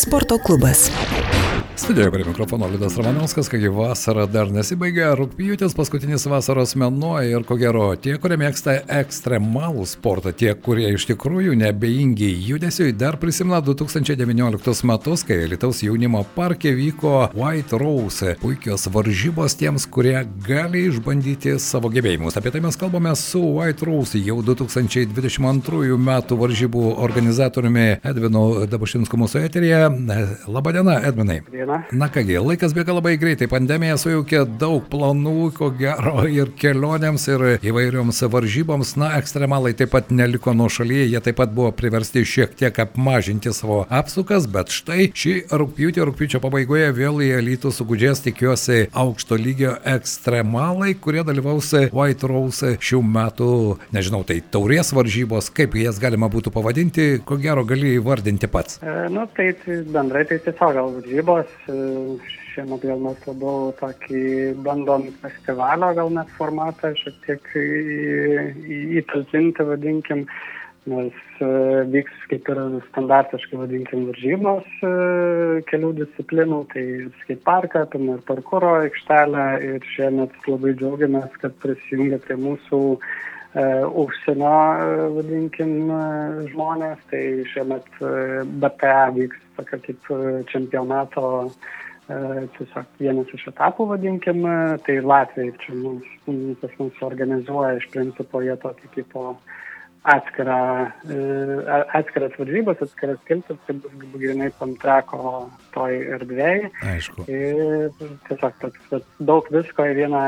Sporto klubas. Studijoje prie mikrofono Liudas Ramanauskas, kągi vasara dar nesibaigė, rūpjūtis paskutinis vasaros mėnuo ir ko gero tie, kurie mėgsta ekstremalų sportą, tie, kurie iš tikrųjų nebeingi judesiui, dar prisimena 2019 metus, kai Lietuvos jaunimo parke vyko White Rose, puikios varžybos tiems, kurie gali išbandyti savo gebėjimus. Apie tai mes kalbame su White Rose jau 2022 metų varžybų organizatoriumi Edvinu Dabušinsku mūsų eterėje. Labadiena, Edvinai. Diena diena. Na kągi, laikas bėga labai greitai, pandemija sujaukė daug planų, ko gero, ir kelionėms, ir įvairioms varžyboms. Na, ekstremalai taip pat neliko nuo šalyje, jie taip pat buvo priversti šiek tiek apmažinti savo apsukas, bet štai šį rūpjūtį, rūpjūčio pabaigoje vėl į elitų sugudžės tikiuosi aukšto lygio ekstremalai, kurie dalyvaus White Rose šių metų, nežinau, tai taurės varžybos, kaip jas galima būtų pavadinti, ko gero gali įvardinti pats. E, nu, tai bendrai tai tiesiog gal varžybos Šiemet gal mes labiau tokį bandom festivalio gal net formatą šiek tiek įtalpinti, vadinkim, nes vyks kaip ir standartiškai, vadinkim, varžybos kelių disciplinų, tai skate parką, apima ir parkuro aikštelę ir šiemet labai džiaugiamės, kad prisijungia prie mūsų uh, užsienio, vadinkim, žmonės, tai šiemet BPA vyks tokia kaip čempionato uh, tiesiog vienas iš etapų, vadinkim, tai Latvijai čia mums, pas mus organizuoja iš principo jie tokį kaip po atskirą, atskiras varžybas, atskiras kiltis, tai bus grinai pantrako toj erdvėjai. Aišku. Ir tiesiog toks, daug visko į vieną,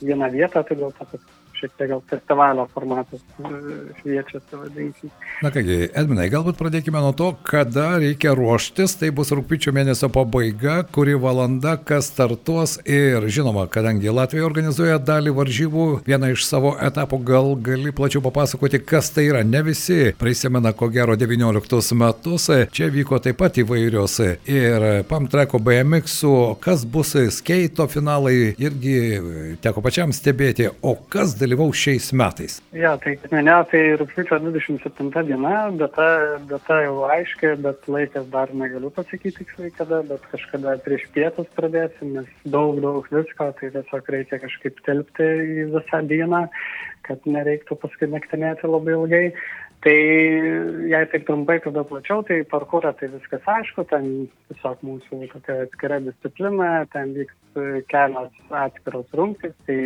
vieną vietą, tai dėl to, kad šiek tiek gal festivalio formatas šviečiasi, vadinkim. Na kągi, Edminai, galbūt pradėkime nuo to, kada reikia ruoštis. Tai bus rūpiučio mėnesio pabaiga, kuri valanda, kas startuos. Ir žinoma, kadangi Latvija organizuoja dalį varžybų, vieną iš savo etapų, gal gali plačiau papasakoti, kas tai yra. Ne visi prisimena, ko gero, 19 metus. Čia vyko taip pat įvairios ir Pamtreko BMX, kas bus skeito finalai, irgi teko pačiam stebėti. O kas dalyvauja? Dalyvaus šiais metais? Ja, tai kaip minėjau, tai rūpiučio 27 diena, data, data jau aiški, bet laikas dar negaliu pasakyti tiksliai kada, bet kažkada prieš pietus pradėsim, nes daug, daug visko, tai tiesiog reikia kažkaip telpti į visą dieną, kad nereiktų paskui naktinėti labai ilgai. Tai jei taip trumpai tada plačiau, tai parkūrą tai viskas aišku, ten tiesiog mūsų tokia atskira disciplina, ten vyks kelios atskiros rungtys, tai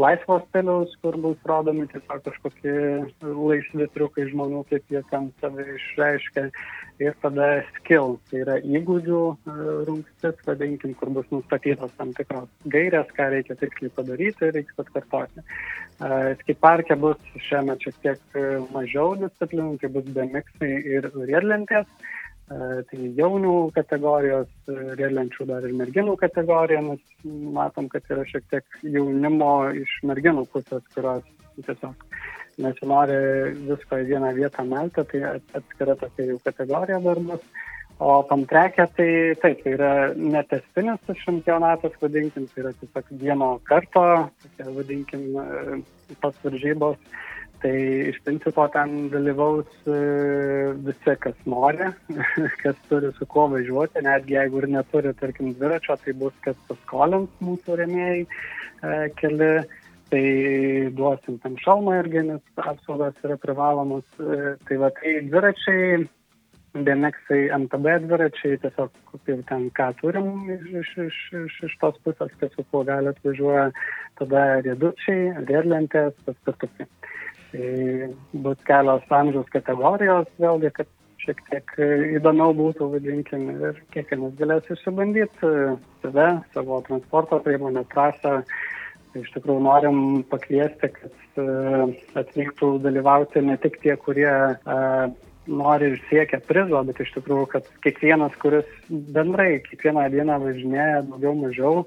laisvo stiliaus, kur bus rodomi tiesiog kažkokie laisvi triukai žmonių, kaip jie ten save išreiškia. Ir tada skill, tai yra įgūdžių e, rungtis, vadinkim, kur bus nustatytos tam tikros gairės, ką reikia tiksliai padaryti ir reikia atkartoti. E, Skiparkė bus šiame šiek tiek e, mažiau disciplinų, tai bus bemiksai ir riedlentės. Tai jaunių kategorijos, riedlenčių dar ir merginų kategorija, nes matom, kad yra šiek tiek jaunimo iš merginų pusės, kurios tiesiog nesinori visko į vieną vietą melti, tai atskira tokia jų kategorija dar bus. O pantrekė, tai taip, tai yra netestinis čempionatas, vadinkim, tai yra tiesiog vieno karto, vadinkim, tos varžybos Tai iš principo ten dalyvaus e, visi, kas nori, kas turi su kuo važiuoti, netgi jeigu ir neturi, tarkim, dviračio, tai bus kas paskolins mūsų remėjai e, keli, tai duosim tam šalmą irgi, nes apsaugos yra privalomos. E, tai va, tai dviračiai, BMXai, MTB dviračiai, tiesiog kaip ten ką turim iš, iš, iš, iš, tos pusės, kas su kuo gali atvažiuoja, tada riedučiai, riedlentės, paspirtukai. Tai bus kelios amžiaus kategorijos, vėlgi, kad šiek tiek įdomiau būtų, vadinkim, ir kiekvienas galės išsibandyti save, savo transporto priemonę, trasą. Tai iš tikrųjų norim pakviesti, kad e, atvyktų dalyvauti ne tik tie, kurie nori ir siekia prizo, bet iš tikrųjų, kad kiekvienas, kuris bendrai kiekvieną dieną važinėja daugiau mažiau,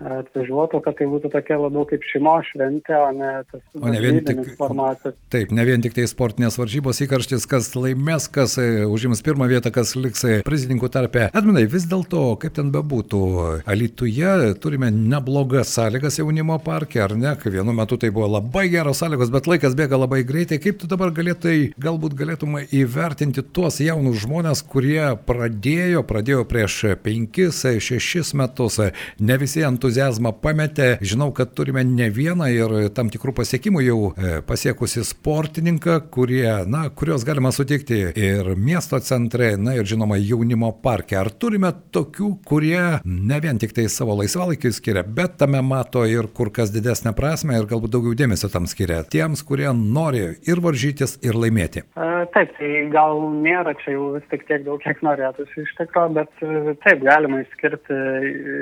atvažiuotų, kad tai būtų tokia labiau kaip šeimos šventė, o ne tas O ne vien tik, formatas. taip, ne vien tik tai sportinės varžybos įkarštis, kas laimės, kas e, užims pirmą vietą, kas liks e, prizininkų tarpe. Edminai, vis dėlto, kaip ten bebūtų, Alituje turime neblogas sąlygas jaunimo parke, ar ne? Kai vienu metu tai buvo labai geros sąlygos, bet laikas bėga labai greitai. Kaip tu dabar galėtai, galbūt galėtum įvertinti tuos jaunus žmonės, kurie pradėjo, pradėjo prieš 5-6 metus, ne visi entuzijazmą pametė. Žinau, kad turime ne vieną ir tam tikrų pasiekimų jau e, pasiekusi sportininką, kurie, na, kurios galima sutikti ir miesto centre, na ir žinoma jaunimo parke. Ar turime tokių, kurie ne vien tik tai savo laisvalaikį skiria, bet tame mato ir kur kas didesnę prasme ir galbūt daugiau dėmesio tam skiria tiems, kurie nori ir varžytis, ir laimėti. Taip, tai gal nėra čia jau vis tik tiek daug, kiek norėtųsi iš tikrųjų, bet e, taip, galima išskirti e,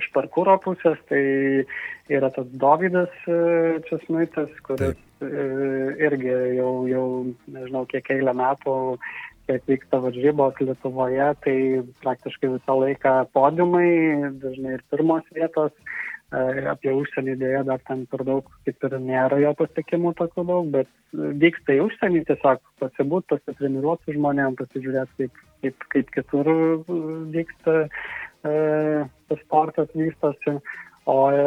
iš parkūro pusės, tai yra tas Davidas e, Česnuitas, kuris taip. irgi jau, jau, nežinau, kiek eilę metų kiek vyksta varžybos Lietuvoje, tai praktiškai visą laiką podiumai, dažnai ir pirmos vietos. Apie užsienį dėja dar ten per daug kaip ir nėra jo pasiekimų tokių daug, bet vyksta į užsienį tiesiog pasibūt, pasitreniruoti žmonėm, pasižiūrėti, kaip, kaip, kaip kitur vyksta tas sportas vystosi. O e,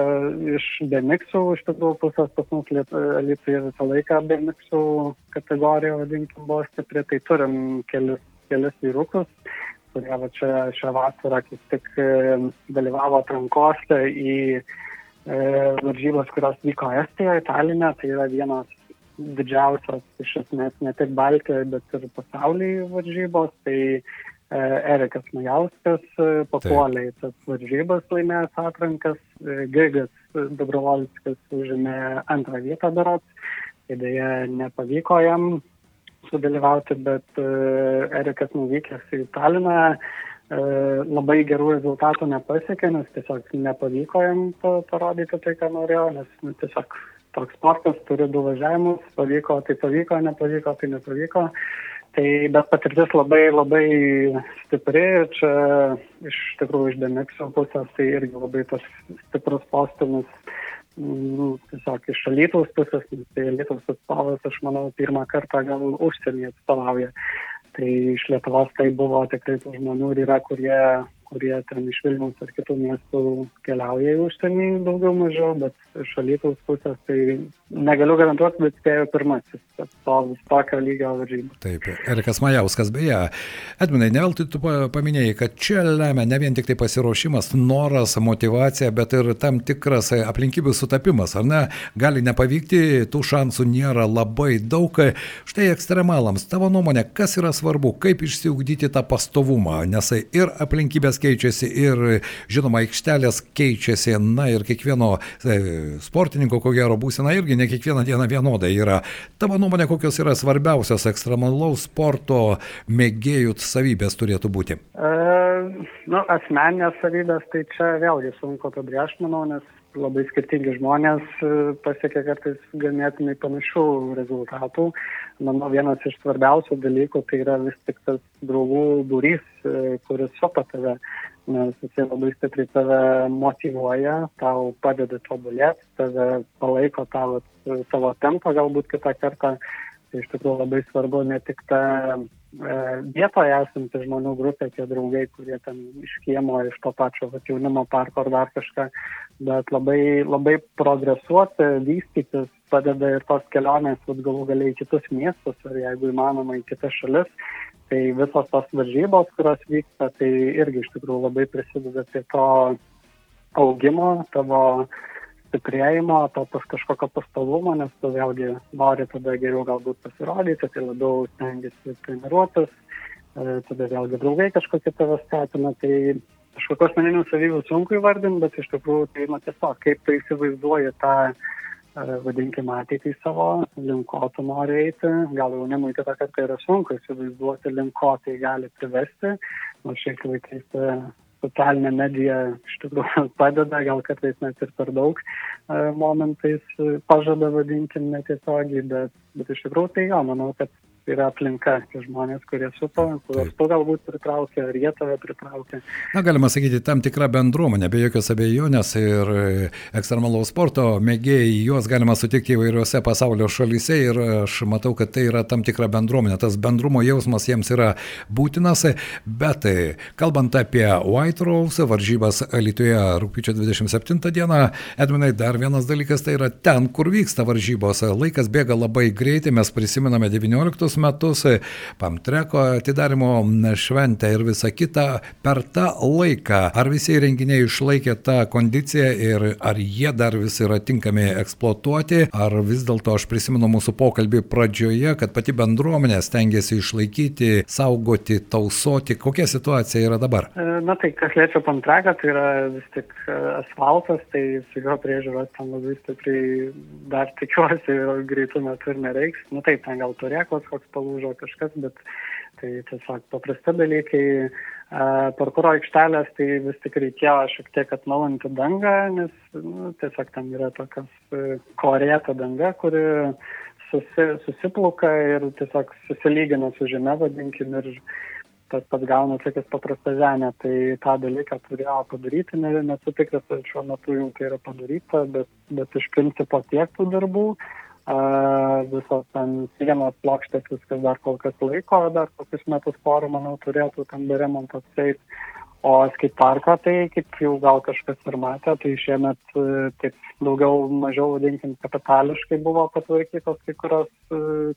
iš BMXų iš tikrųjų pusės pas mus Lietuvoje visą laiką BMXų kategorija, vadinkim, buvo stipri, tai turim kelis, kelis vyrukus, kurie va čia šią vasarą kaip tik e, dalyvavo atrankose į e, varžybas, kurios vyko Estijoje, Talinė, tai yra vienos didžiausios iš esmės ne tik Baltijoje, bet ir pasaulyje varžybos. Tai E, Erikas Majauskas e, papuolė į tas varžybas laimėjęs atrankas, e, Gigas Dobrovolskas užėmė antrą vietą darats, tai dėja nepavyko jam sudalyvauti, bet Erikas nuvykęs į Taliną labai gerų rezultatų nepasiekė, nes tiesiog nepavyko jam parodyti tai, ką norėjo, nes nu, tiesiog toks sportas turi du važiavimus, pavyko, tai pavyko, nepavyko, tai nepavyko. Tai bet patirtis labai labai stipri, čia iš tikrųjų iš Demexio pusės tai irgi labai tas stiprus postumis, mm, tiesiog iš Alytaus pusės, tai Alytaus atstovas, aš manau, pirmą kartą gal užsienį atstovauja. Tai iš Lietuvos tai buvo tikrai tų žmonių ir yra, kurie kurie ten iš Vilniaus ar kitų miestų keliauja į užsienį daugiau mažiau, bet iš Alytaus pusės tai negaliu garantuoti, bet spėjau pirmasis atstovus tokio lygio varžybų. Taip, Erikas Majauskas, beje, Edminai, ne veltui tu paminėjai, kad čia lemia ne vien tik tai pasiruošimas, noras, motivacija, bet ir tam tikras aplinkybių sutapimas, ar ne? Gali nepavykti, tų šansų nėra labai daug. Štai ekstremalams, tavo nuomonė, kas yra svarbu, kaip išsiugdyti tą pastovumą, nes ir aplinkybės keičiasi ir, žinoma, aikštelės keičiasi, na ir kiekvieno e, sportininko, ko gero, būsena irgi ne kiekvieną dieną vienodai yra. Tavo nuomonė, kokios yra svarbiausios ekstremalaus sporto mėgėjų savybės turėtų būti? E, nu, asmeninės savybės, tai čia vėlgi sunku apibrėžti, manau, nes labai skirtingi žmonės e, pasiekia kartais ganėtinai panašių rezultatų. Manau, vienas iš svarbiausių dalykų tai yra vis tik tas draugų būrys, kuris supa tave, nes jisai labai stipriai tave motivuoja, tau padeda tobulėti, tave palaiko tavo, tavo tempą galbūt kitą kartą. Tai iš tikrųjų labai svarbu ne tik ta E, vietoje esanti žmonių grupė, tie draugai, kurie ten iš kiemo, iš to pačio vat, jaunimo parko ar dar kažką, bet labai, labai progresuoti, vystytis padeda ir tos kelionės, vat, galų galiai į kitus miestus ar jeigu įmanoma į kitas šalis. Tai visos tos varžybos, kurios vyksta, tai irgi iš tikrųjų labai prisideda prie to augimo, tavo stiprėjimo, to pas kažkokio pastovumo, nes tu vėlgi nori tada geriau galbūt pasirodyti, tai labiau stengiasi treniruotis, e, tada vėlgi draugai kažkokie tave skatina, tai kažkokios asmeninių savybių sunku įvardinti, bet iš tikrųjų tai nu, tiesiog kaip tu įsivaizduoji tą, e, vadinkime, ateitį savo, link ko tu nori eiti, gal jaunimui kitą kartą yra sunku įsivaizduoti, link ko tai gali privesti, nors šiais laikais e, socialinė medija iš tikrųjų padeda, gal kartais net ir per daug e, momentais pažada vadinkim netiesiogiai, bet, bet iš tikrųjų tai jo, manau, kad yra aplinka, tie žmonės, kurie supa, kuriuos tu galbūt pritraukia, ar jie tave pritraukia. Na, galima sakyti, tam tikra bendruomenė, be jokios abejonės ir ekstremalaus sporto mėgėjai, juos galima sutikti įvairiuose pasaulio šalyse ir aš matau, kad tai yra tam tikra bendruomenė, tas bendrumo jausmas jiems yra būtinas, bet kalbant apie White Rose varžybas Lietuvoje rūpiučio 27 dieną, Edminai, dar vienas dalykas tai yra ten, kur vyksta varžybos. Laikas bėga labai greitai, mes prisimename 19 metus, Pamtreko atidarimo šventę ir visa kita. Per tą laiką, ar visi renginiai išlaikė tą kondiciją ir ar jie dar vis yra tinkami eksploatuoti, ar vis dėlto aš prisimenu mūsų pokalbį pradžioje, kad pati bendruomenė stengiasi išlaikyti, saugoti, tausoti. Kokia situacija yra dabar? E, na tai, kas liečia Pamtreką, tai yra vis tik e, asfaltas, tai su jo priežiūros ten labai stipriai dar tikiuosi greitų metų ir nereiks. Na taip, ten gal turėklas koks palūžo kažkas, bet tai tiesiog paprasti dalykai. Parkuro aikštelės tai vis tik reikėjo šiek tiek atnaujinti dangą, nes nu, tiesiog ten yra tokias e, korėta danga, kuri susi, susipluka ir tiesiog susilygina su žeme, vadinkim, ir tas pats gauna tokias paprastą žemę, tai tą dalyką turėjo padaryti, ne, nesu tikras, ar šiuo metu jau tai yra padaryta, bet, bet iš principo tiek tų darbų, visos ten sienos plokštės, viskas dar kol kas laiko, dar kokius metus porų, manau, turėtų tam be remonto atseit. O skate parką, tai kaip jau gal kažkas ir matė, tai šiemet taip daugiau mažiau, vadinkim, kapitališkai buvo patvarkytos kai kurios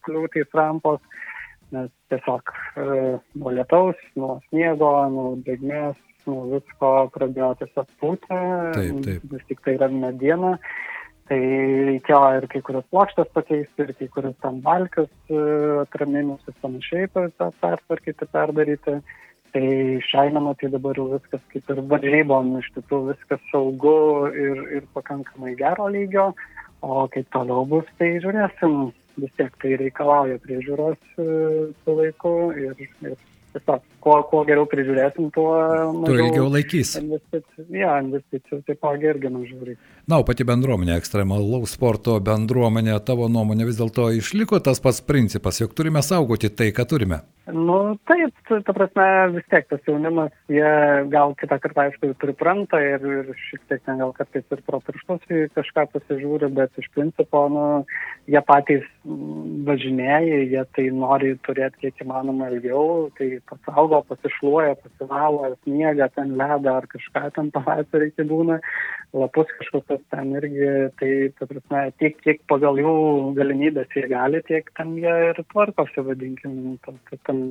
kliūtys rampos. Nes tiesiog e, nuo lietaus, nuo sniego, nuo drėgmės, nuo visko pradėjo tiesiog pūti, vis tik tai yra mediena. Tai reikėjo ir kai kurias plokštės pakeisti, ir kai kurias tam balkius e, atraminius ir panašiai pertvarkyti, perdaryti. Tai šiandieną tai dabar jau viskas kaip ir varžybom, iš tikrųjų viskas saugu ir, ir pakankamai gero lygio, o kaip toliau bus, tai žiūrėsim, vis tiek tai reikalauja priežiūros e, su laiku ir, ir tiesiog kuo, kuo geriau prižiūrėsim, tuo mažiau. Ilgiau laikys. Investicijų, ja, investicijų taipogi irgi mažiau reikia. Na, o pati bendruomenė, ekstremalaus sporto bendruomenė, tavo nuomonė vis dėlto išliko tas pats principas, jog turime saugoti tai, ką turime. Nu, taip, ta prasme, vis tiek tas jaunimas, jie gal kitą kartą, aišku, pripranta ir, ir šiek tiek ten gal kartais ir pro pirštus į kažką pasižiūri, bet iš principo, nu, jie patys važinėja, jie tai nori turėti kiek įmanoma ilgiau, tai pasaugo, pasišluoja, pasivalo, ar sniegą, ten ledą, ar kažką ten pavasarį iki būna, lapus kažkokios ten irgi, tai, ta prasme, tiek, kiek pagal jų galimybės jie gali, tiek ten jie ir tvarkosi, vadinkim, tam, tam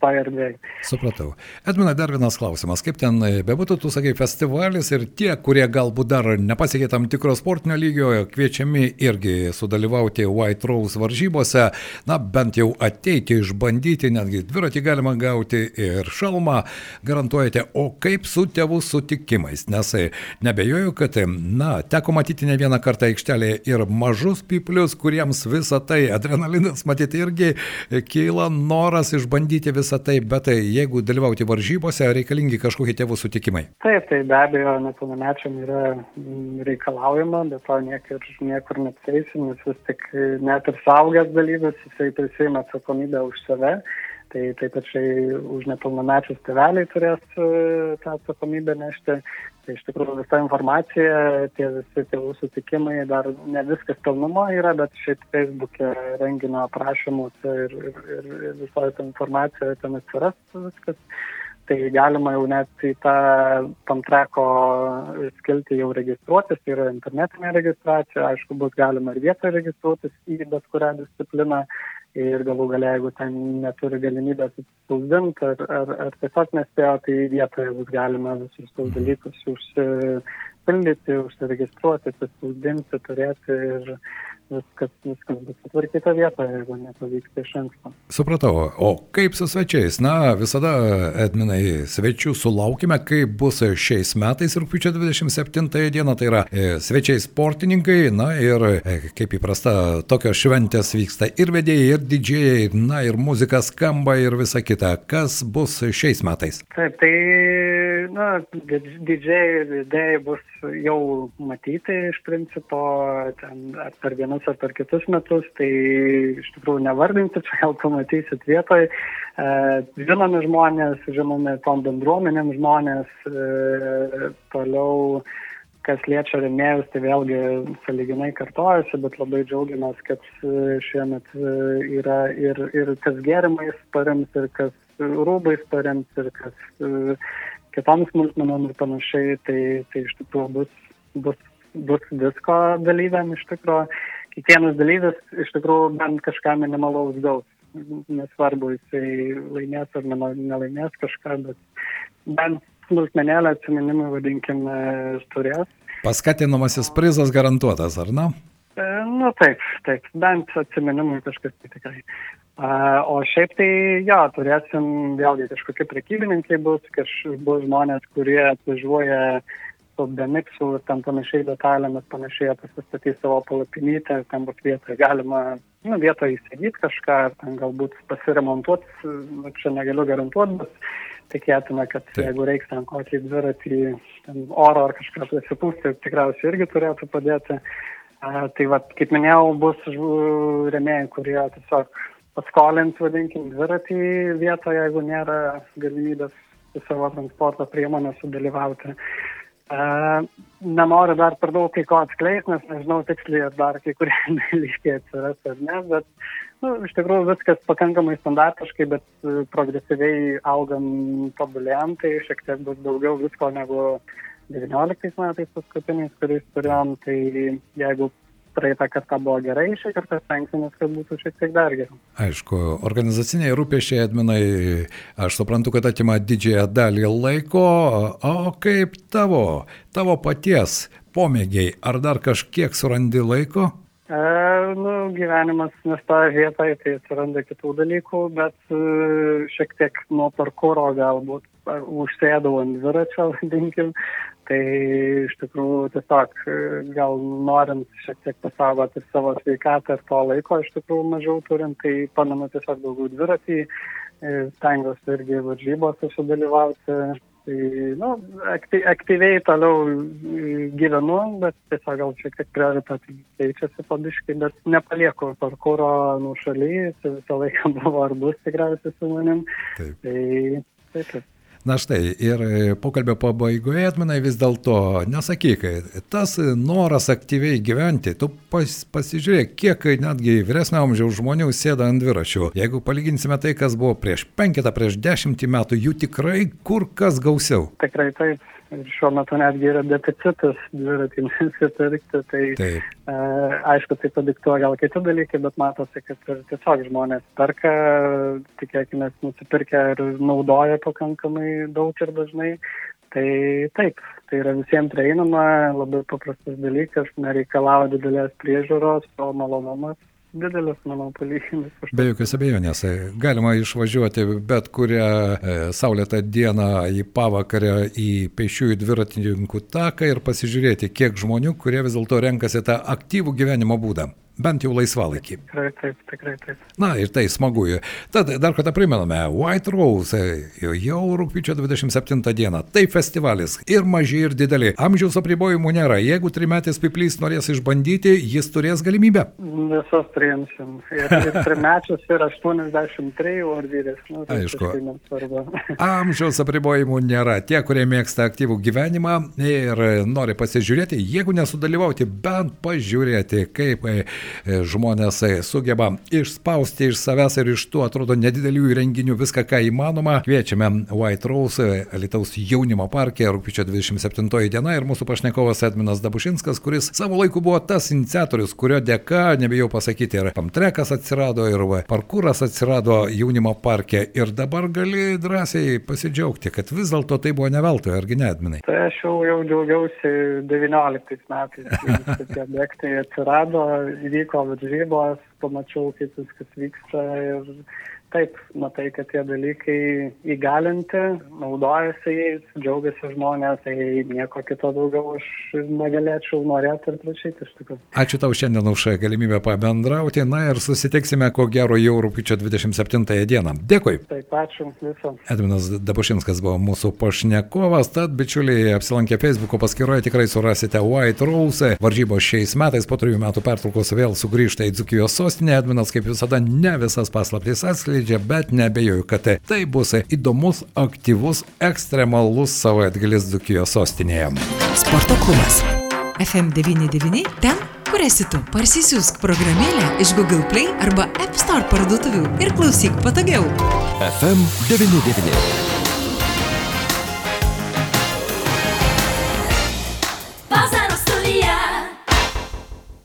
tam toj erdvėje. Supratau. Edmina, dar vienas klausimas. Kaip ten e, bebūtų, tu sakai, festivalis ir tie, kurie galbūt dar nepasiekė tam tikro sportinio lygio, kviečiami irgi sudalyvauti White Rose varžybose, na bent jau ateiti, išbandyti, netgi dviratį galima gauti ir šalmą, garantuojate, o kaip su tėvų sutikimais, nes e, nebejoju, kad, e, na, teko matyti ne vieną kartą aikštelėje ir mažus piplius, kuriems visą tai adrenalinas, matyti, irgi kyla noras išbandyti visą visą tai, bet tai jeigu dalyvauti varžybose, reikalingi kažkokie tėvų sutikimai. Taip, tai be abejo, nepilnamečiam yra mm, reikalaujama, bet to niekur, niekur neapseisim, nes vis tik net ir saugęs dalyvis, jisai prisima atsakomybę už save. Tai taip pačiai už nepilnamečius tėveliai turės e, tą atsakomybę nešti. Tai iš tikrųjų visa informacija, tie visi tėvų sutikimai, dar ne viskas pilnumo yra, bet šiaip Facebook'e renginio aprašymuose ir, ir, ir, visoje ta informacija ten atsiras viskas. Tai galima jau net į tą Pamtreko skilti jau registruotis, tai yra internetinė registracija, aišku, bus galima ir vietoje registruotis į bet kurią discipliną ir galų galia, jeigu ten neturi galimybės atsispausdinti ar, ar, ar tiesiog nespėjo, tai vietoje bus galima visus tos mhm. dalykus užsipildyti, užsiregistruoti, atsispausdinti, turėti ir viskas, viskas bus sutvarkyta vietoje, jeigu nepavyksta iš anksto. Supratau. O kaip su svečiais? Na, visada, Edminai, svečių sulaukime, kaip bus šiais metais rūpiučio 27 dieną, tai yra e, svečiai sportininkai, na ir e, kaip įprasta, tokios šventės vyksta ir vedėjai, ir didžiai, na ir muzika skamba ir visa kita. Kas bus šiais metais? Taip, tai, na, didžiai, vedėjai bus jau matyti iš principo, ten ar per vieną vienus ar per kitus metus, tai iš tikrųjų nevardinti, čia gal pamatysit vietoje. Žinomi žmonės, žinomi tom bendruomenėm žmonės, e, toliau kas liečia remėjus, tai vėlgi saliginai kartojasi, bet labai džiaugiamės, kad e, šiemet e, yra ir, ir kas gėrimais parems, ir kas rūbais parems, ir kas kitoms smulkmenom ir panašiai, tai, tai iš tikrųjų bus, bus, bus visko dalyviam iš tikrųjų. Kiekvienas dalyvis iš tikrųjų bent kažką minimalaus gaus. Nesvarbu, jisai laimės ar nelaimės kažką, bet bent smulkmenėlę atsiminimų, vadinkime, turės. Paskatinamasis prizas garantuotas, ar ne? E, nu taip, taip, bent atsiminimui kažkas tai tikrai. O šiaip tai, jo, turėsim vėlgi kažkokie prekybininkai bus, kaž, bus žmonės, kurie atvažiuoja su BMXu ir tam panašiai detalėmis, panašiai pasistatys savo palapinytę, ten bus vietoje galima, nu, vietoje įsigyti kažką, ar ten galbūt pasiremontuoti, nu, čia negaliu garantuoti, bet tikėtina, kad Taip. jeigu reiks ten kokį dviratį, ten oro ar kažką prisipūsti, tikriausiai irgi turėtų padėti. A, tai va, kaip minėjau, bus remėjai, kurie tiesiog paskolint, vadinkim, dviratį vietoje, jeigu nėra galimybės su savo transporto priemonė sudalyvauti. Nenoriu dar per daug kai ko atskleisti, nes nežinau tiksliai, ar dar kai kurie dalykai atsiras ar ne, bet nu, iš tikrųjų viskas pakankamai standartiškai, bet progresyviai augam tobulėjom, tai šiek tiek bus daugiau visko negu 19 metais paskutiniais, kuriais turėjom, tai jeigu praeitą kartą buvo gerai, šį kartą stengsimės, kad būtų šiek tiek dar geriau. Aišku, organizaciniai rūpešiai, Edminai, aš suprantu, kad atima didžiąją dalį laiko, o kaip tavo, tavo paties pomėgiai, ar dar kažkiek surandi laiko? E, nu, gyvenimas nestoja vietoje, tai atsiranda kitų dalykų, bet e, šiek tiek nuo parkūro galbūt užsėdau ant dviračio, vadinkim, Tai iš tikrųjų tiesiog gal norint šiek tiek pasaugoti savo sveikatą ir to laiko iš tikrųjų mažiau turint, tai pamenu tiesiog daugiau dviratį, e, stengiuosi irgi varžybose sudalyvauti. Tai, nu, akty, aktyviai toliau gyvenu, bet tiesiog gal šiek tiek prioritetai keičiasi padiškai, bet nepalieku parkūro nušaly, visą laiką buvo ar bus tikriausiai su manim. Taip. Tai taip, taip. Na štai, ir pokalbio pabaigoje, atminai vis dėlto, nesakyk, tas noras aktyviai gyventi, tu pas, pasižiūrėk, kiek netgi vyresnio amžiaus žmonių sėda ant dviračių. Jeigu palyginsime tai, kas buvo prieš penketą, prieš dešimtį metų, jų tikrai kur kas gausiau. Tikrai taip. Ir šiuo metu netgi yra deficitas dviratį nusipirkti. Tai Taip. e, aišku, tai padiktuoja gal kiti dalykai, bet matosi, kad ir tiesiog žmonės perka, tikėkime, nusipirkę ir naudoja pakankamai daug ir dažnai. Tai taip, tai yra visiems prieinama, labai paprastas dalykas, nereikalauja didelės priežiūros, o malonumas didelis, manau, palyginus. Be jokios abejonės, e, galima išvažiuoti bet kurią e, saulėtą dieną į pavakarę į pešiųjų dviratininkų taką ir pasižiūrėti, kiek žmonių, kurie vis dėlto renkasi tą aktyvų gyvenimo būdą bent jau laisvalaikį. Tikrai taip, tikrai taip. Na ir tai smagu. Tad dar kartą primename, White Rose jau rūpiučio 27 dieną. Tai festivalis ir maži, ir dideli. Amžiaus apribojimų nėra. Jeigu trimetis piplys norės išbandyti, jis turės galimybę. Visos priimsim. Ir, ir trimečius ir 83, o ir vyresnius. Tai Aišku. Amžiaus apribojimų nėra. Tie, kurie mėgsta aktyvų gyvenimą ir nori pasižiūrėti, jeigu nesudalyvauti, bent pažiūrėti, kaip E, žmonės e, sugeba išspausti iš savęs ir iš tų, atrodo, nedidelių įrenginių viską, ką įmanoma. Kviečiame White Rose, e, Lietuvos jaunimo parke, rūpiučio 27 diena ir mūsų pašnekovas Edminas Dabušinskas, kuris savo laiku buvo tas iniciatorius, kurio dėka, nebijau pasakyti, ir pamtrekas atsirado, ir parkūras atsirado jaunimo parke. Ir dabar gali drąsiai pasidžiaugti, kad vis dėlto tai buvo ne veltui, argi ne, Edminai? Tai aš jau, jau džiaugiausi 19 metais, kai tie objektai atsirado įvyko varžybos, pamačiau, kaip viskas vyksta ir taip, matai, kad tie dalykai įgalinti, naudojasi jais, džiaugiasi žmonės, tai nieko kito daugiau aš negalėčiau norėti ir prašyti iš tikrųjų. Ačiū tau šiandien už galimybę pabendrauti, na ir susitiksime ko gero jau rūpiučio 27 dieną. Dėkui. Taip, ačiū viso. Edvinas Dabušinskas buvo mūsų pašnekovas, tad bičiuliai apsilankę Facebook'o paskyroje tikrai surasite White Rose. Varžybos šiais metais po trijų metų pertraukos vėl sugrįžta į Dzukijos sostinę. Edvinas kaip visada ne visas paslaptis atskleidžia, bet nebejoju, kad tai bus įdomus, aktyvus, ekstremalus savaitgalis Dzukijos sostinėje. Sporto klubas. FM99 ten, kur esi tu. Parsisiųsk programėlę iš Google Play arba App Store parduotuvių ir klausyk patogiau. FM99.